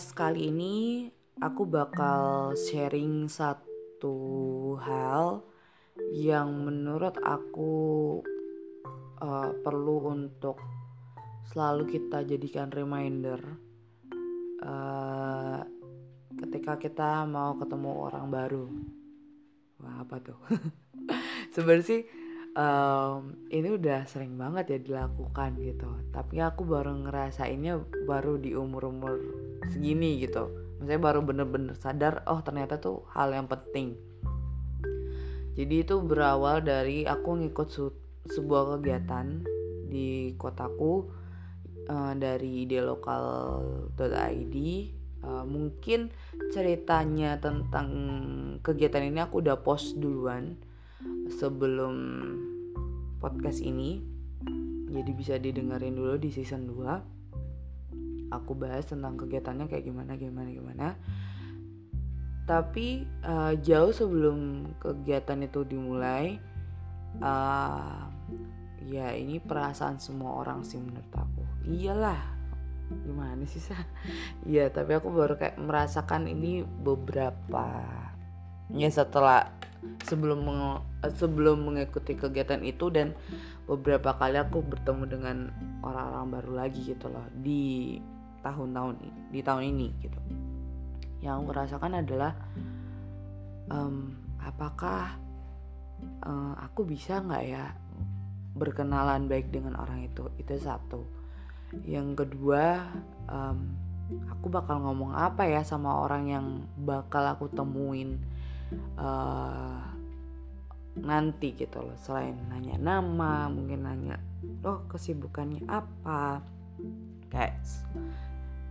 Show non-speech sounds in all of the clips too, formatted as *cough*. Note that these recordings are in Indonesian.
podcast kali ini aku bakal sharing satu hal yang menurut aku uh, perlu untuk selalu kita jadikan reminder uh, ketika kita mau ketemu orang baru. Wah apa tuh? *laughs* Sebenarnya sih um, ini udah sering banget ya dilakukan gitu. Tapi aku baru ngerasainnya baru di umur umur segini gitu. Maksudnya baru bener-bener sadar oh ternyata tuh hal yang penting. Jadi itu berawal dari aku ngikut sebuah kegiatan di kotaku uh, dari idealokal.id uh, mungkin ceritanya tentang kegiatan ini aku udah post duluan sebelum podcast ini jadi bisa didengerin dulu di season 2 aku bahas tentang kegiatannya kayak gimana gimana gimana. Tapi uh, jauh sebelum kegiatan itu dimulai uh, ya ini perasaan semua orang sih menurut aku. Iyalah gimana sih sah *laughs* iya tapi aku baru kayak merasakan ini beberapa ya setelah sebelum sebelum mengikuti kegiatan itu dan beberapa kali aku bertemu dengan orang-orang baru lagi gitu loh di tahun-tahun di tahun ini gitu. Yang aku rasakan adalah um, apakah uh, aku bisa nggak ya berkenalan baik dengan orang itu? Itu satu. Yang kedua um, aku bakal ngomong apa ya sama orang yang bakal aku temuin uh, nanti gitu loh. Selain nanya nama mungkin nanya oh kesibukannya apa? Kayak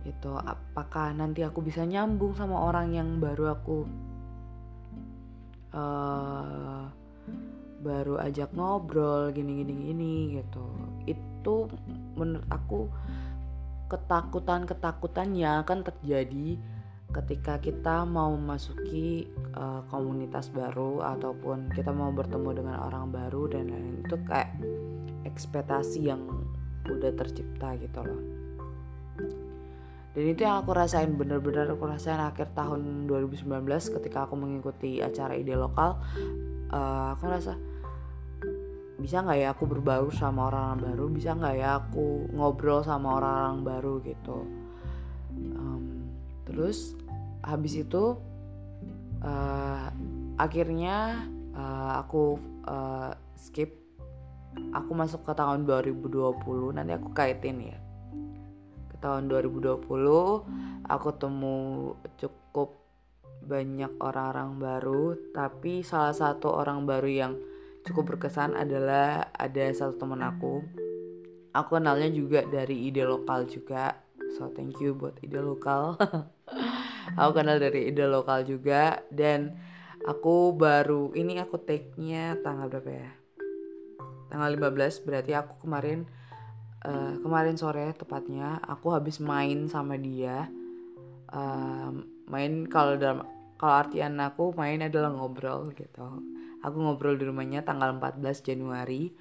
itu apakah nanti aku bisa nyambung sama orang yang baru aku uh, baru ajak ngobrol gini gini gini gitu. Itu menurut aku ketakutan ketakutan yang akan terjadi ketika kita mau memasuki uh, komunitas baru ataupun kita mau bertemu dengan orang baru dan lain-lain itu kayak ekspektasi yang udah tercipta gitu loh. Dan itu yang aku rasain bener-bener aku rasain akhir tahun 2019 ketika aku mengikuti acara ide lokal uh, aku rasa bisa nggak ya aku berbaur sama orang-orang baru? Bisa nggak ya aku ngobrol sama orang-orang baru? Gitu terus habis itu uh, akhirnya uh, aku uh, skip. Aku masuk ke tahun 2020 nanti aku kaitin ya. Ke tahun 2020 aku temu cukup banyak orang-orang baru. Tapi salah satu orang baru yang cukup berkesan adalah ada satu teman aku. Aku kenalnya juga dari ide lokal juga so thank you buat ide lokal. *laughs* Aku kenal dari ide lokal juga. Dan aku baru ini aku take-nya tanggal berapa ya? Tanggal 15 berarti aku kemarin uh, kemarin sore tepatnya aku habis main sama dia. Uh, main kalau dalam kalau artian aku main adalah ngobrol gitu. Aku ngobrol di rumahnya tanggal 14 Januari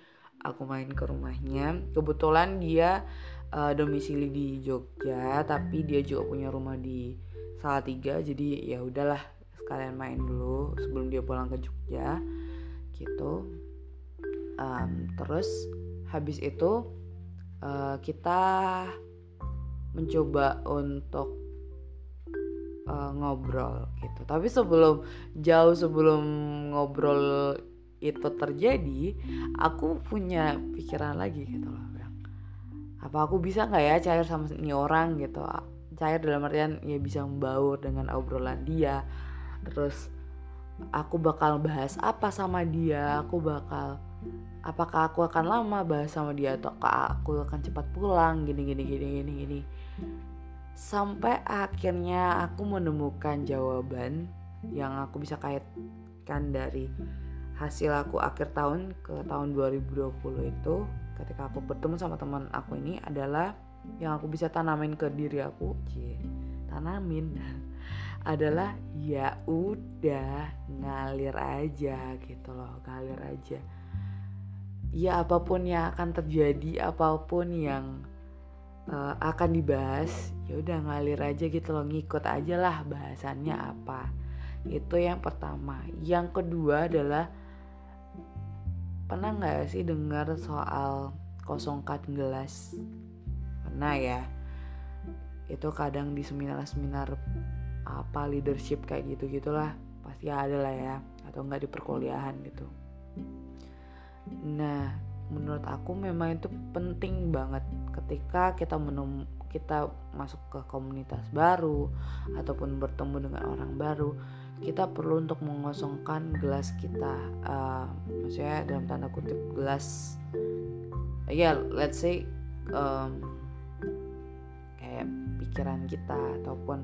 aku main ke rumahnya. Kebetulan dia uh, domisili di Jogja tapi dia juga punya rumah di Salatiga. Jadi ya udahlah sekalian main dulu sebelum dia pulang ke Jogja gitu. Um, terus habis itu uh, kita mencoba untuk uh, ngobrol gitu. Tapi sebelum jauh sebelum ngobrol itu terjadi aku punya pikiran lagi gitu loh apa aku bisa nggak ya cair sama ini orang gitu? Cair dalam artian ya bisa membaur dengan obrolan dia. Terus aku bakal bahas apa sama dia? Aku bakal apakah aku akan lama bahas sama dia atau aku akan cepat pulang? Gini gini gini gini gini. Sampai akhirnya aku menemukan jawaban yang aku bisa kaitkan dari hasil aku akhir tahun ke tahun 2020 itu ketika aku bertemu sama teman aku ini adalah yang aku bisa tanamin ke diri aku. Cie tanamin? *laughs* Adalah ya udah ngalir aja gitu loh ngalir aja. Ya apa pun yang akan terjadi apa pun yang uh, akan dibahas ya udah ngalir aja gitu loh ngikut aja lah bahasannya apa. Itu yang pertama. Yang kedua adalah pernah nggak sih dengar soal kosongkan gelas? Pernah ya. Itu kadang di seminar-seminar apa leadership kayak gitu gitulah pasti ada lah ya atau enggak di perkuliahan gitu. Nah menurut aku memang itu penting banget. Ketika kita menem kita masuk ke komunitas baru ataupun bertemu dengan orang baru kita perlu untuk mengosongkan gelas kita uh, maksudnya dalam tanda kutip gelas ya yeah, let's say um, kayak pikiran kita ataupun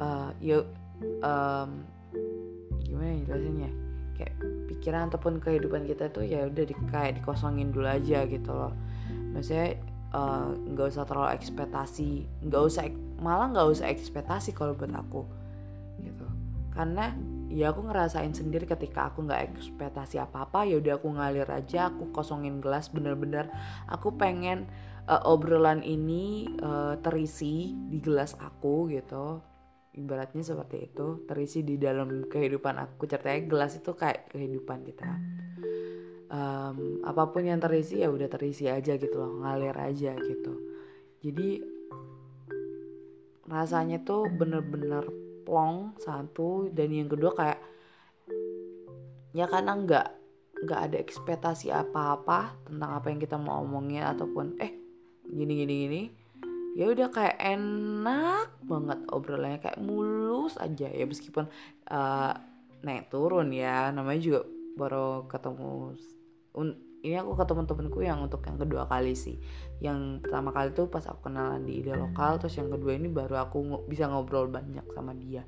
uh, yuk um, gimana ya jelasinnya? Kayak pikiran ataupun kehidupan kita tuh ya udah di, kayak dikosongin dulu aja gitu loh. Maksudnya Eh, nggak uh, usah terlalu ekspektasi nggak usah malah nggak usah ekspektasi kalau buat aku karena ya aku ngerasain sendiri ketika aku nggak ekspektasi apa apa ya udah aku ngalir aja aku kosongin gelas bener-bener aku pengen uh, obrolan ini uh, terisi di gelas aku gitu. Ibaratnya seperti itu terisi di dalam kehidupan aku. Ceritanya gelas itu kayak kehidupan kita. Um, apa pun yang terisi ya udah terisi aja gitu loh ngalir aja gitu. Jadi rasanya tuh bener-bener plong satu dan yang kedua kayak ya karena nggak nggak ada ekspektasi apa-apa tentang apa yang kita mau omongin ataupun eh gini gini gini ya udah kayak enak banget obrolannya kayak mulus aja. Ya meskipun uh, naik turun ya namanya juga baru ketemu ini aku ke teman-temanku yang untuk yang kedua kali sih. Yang pertama kali tuh pas aku kenalan di ide lokal terus yang kedua ini baru aku ng bisa ngobrol banyak sama dia.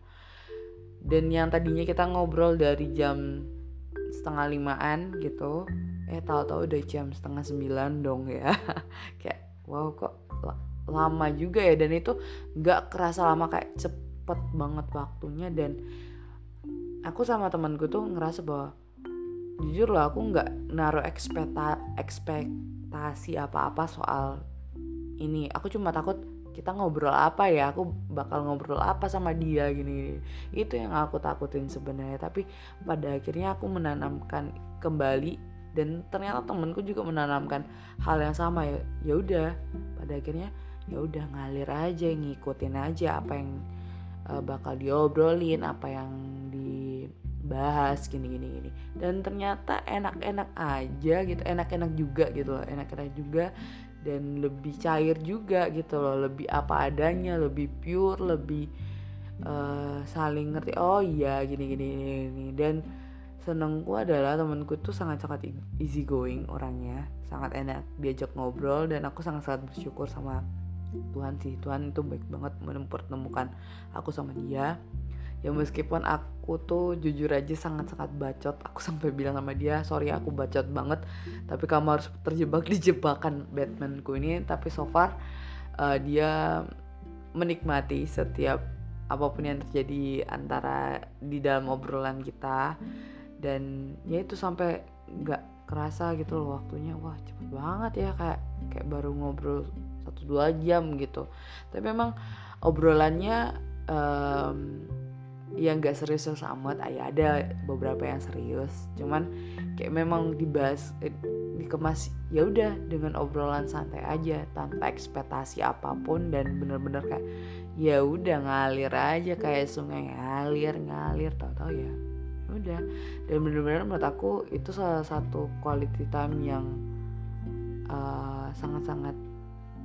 Dan yang tadinya kita ngobrol dari jam setengah limaan gitu eh tahu-tahu udah jam setengah sembilan dong ya. *laughs* Kayak wow kok lama juga ya? Dan itu nggak kerasa lama kayak cepet banget waktunya. Dan aku sama temanku tuh ngerasa bahwa jujur loh aku nggak naruh ekspekta ekspektasi apa-apa soal ini. Aku cuma takut kita ngobrol apa ya aku bakal ngobrol apa sama dia gini, itu yang aku takutin sebenarnya. Tapi pada akhirnya aku menanamkan kembali dan ternyata temenku juga menanamkan hal yang sama ya. Ya udah pada akhirnya ya udah ngalir aja ngikutin aja apa yang uh, bakal diobrolin apa yang bahas gini gini gini. Dan ternyata enak-enak aja gitu enak-enak juga gitu loh enak-enak juga dan lebih cair juga gitu loh lebih apa adanya lebih pure lebih uh, saling ngerti. Oh iya gini gini gini dan senengku adalah temanku tuh sangat sangat easy going orangnya sangat enak diajak ngobrol dan aku sangat sangat bersyukur sama Tuhan sih. Tuhan itu baik banget menemukan aku sama dia ya meskipun aku tuh jujur aja sangat-sangat bacot. Aku sampai bilang sama dia sorry aku bacot banget tapi kamu harus terjebak di jebakan Batmanku ini. Tapi so far uh, dia menikmati setiap apa pun yang terjadi antara di dalam obrolan kita. Dan ya itu sampai nggak kerasa gitu loh waktunya. Wah cepet banget ya kayak kayak baru ngobrol satu dua jam gitu. Tapi memang obrolannya um, yang gak serius amat. Ayah ada beberapa yang serius. Cuman kayak memang dibahas eh, dikemas ya udah dengan obrolan santai aja tanpa ekspektasi apa pun. Dan bener-bener kayak ya udah ngalir aja kayak sungai ngalir ngalir tau-tau ya. Udah. Dan bener-bener menurut aku itu salah satu quality time yang uh, sangat-sangat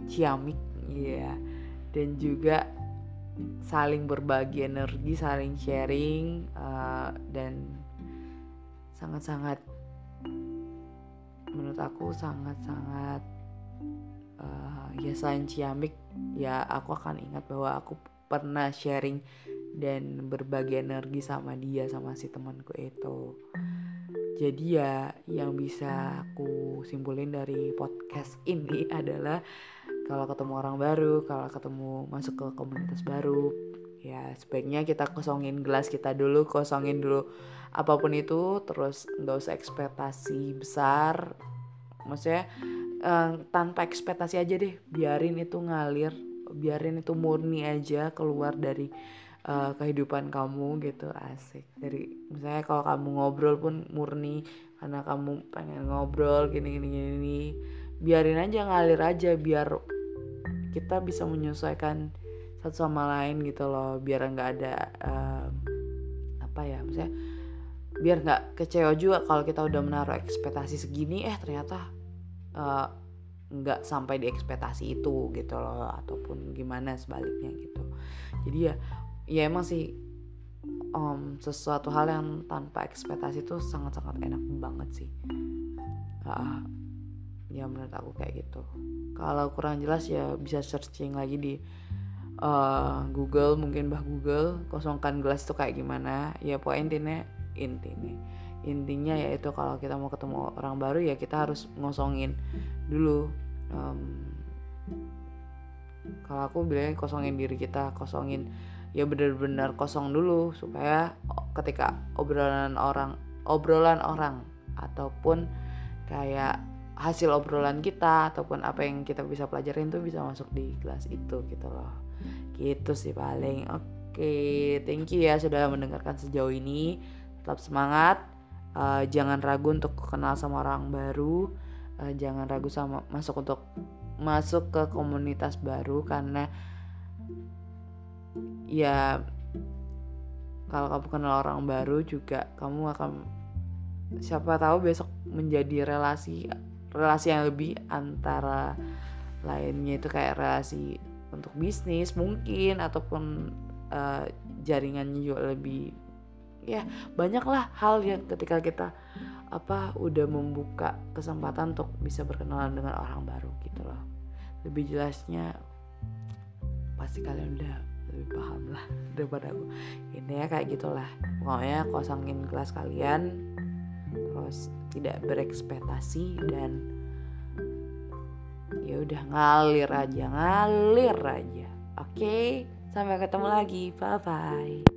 ciamik ya dan juga saling berbagi energi, saling sharing uh, dan sangat-sangat menurut aku sangat-sangat uh, ya selain ciamik ya aku akan ingat bahwa aku pernah sharing dan berbagi energi sama dia sama si temanku itu. Jadi ya yang bisa aku simpulin dari podcast ini *laughs* adalah kalau ketemu orang baru kalau ketemu masuk ke komunitas baru ya sebaiknya kita kosongin gelas kita dulu kosongin dulu apa pun itu terus nggak usah ekspektasi besar. Maksudnya uh, tanpa ekspektasi aja deh biarin itu ngalir biarin itu murni aja keluar dari uh, kehidupan kamu gitu asik. Dari misalnya kalau kamu ngobrol pun murni karena kamu pengen ngobrol gini gini gini. Biarin aja ngalir aja biar kita bisa menyesuaikan satu sama lain gitu loh biar nggak ada uh, apa ya misalnya biar nggak kecewa juga kalau kita udah menaruh ekspektasi segini eh ternyata uh, nggak sampai di ekspektasi itu gitu loh ataupun gimana sebaliknya gitu. Jadi ya ya emang sih um, sesuatu hal yang tanpa ekspektasi itu sangat-sangat enak banget sih. Uh, ya menurut aku kayak gitu. Kalau kurang jelas ya bisa searching lagi di uh, Google mungkin bah Google kosongkan gelas itu kayak gimana. Ya pokoknya intinya intinya intinya yaitu kalau kita mau ketemu orang baru ya kita harus ngosongin dulu. Um, kalau aku bilangnya kosongin diri kita kosongin ya benar-benar kosong dulu supaya ketika obrolan orang obrolan orang ataupun kayak hasil obrolan kita ataupun apa yang kita bisa pelajarin tuh bisa masuk di kelas itu gitu loh. Gitu sih paling. Oke thank you ya sudah mendengarkan sejauh ini. Tetap semangat. Uh, jangan ragu untuk kenal sama orang baru. Uh, jangan ragu sama masuk untuk masuk ke komunitas baru karena ya kalau kamu kenal orang baru juga kamu akan siapa tahu besok menjadi relasi relasi yang lebih antara lainnya itu kayak relasi untuk bisnis mungkin ataupun uh, jaringannya juga lebih ya banyaklah hal yang ketika kita apa udah membuka kesempatan untuk bisa berkenalan dengan orang baru gitu loh. Lebih jelasnya pasti kalian udah lebih paham lah *laughs* daripada aku. Ini ya kayak gitulah. Pokoknya kosongin kelas kalian terus tidak berekspektasi dan ya udah ngalir aja ngalir aja. Oke sampai ketemu lagi. Bye bye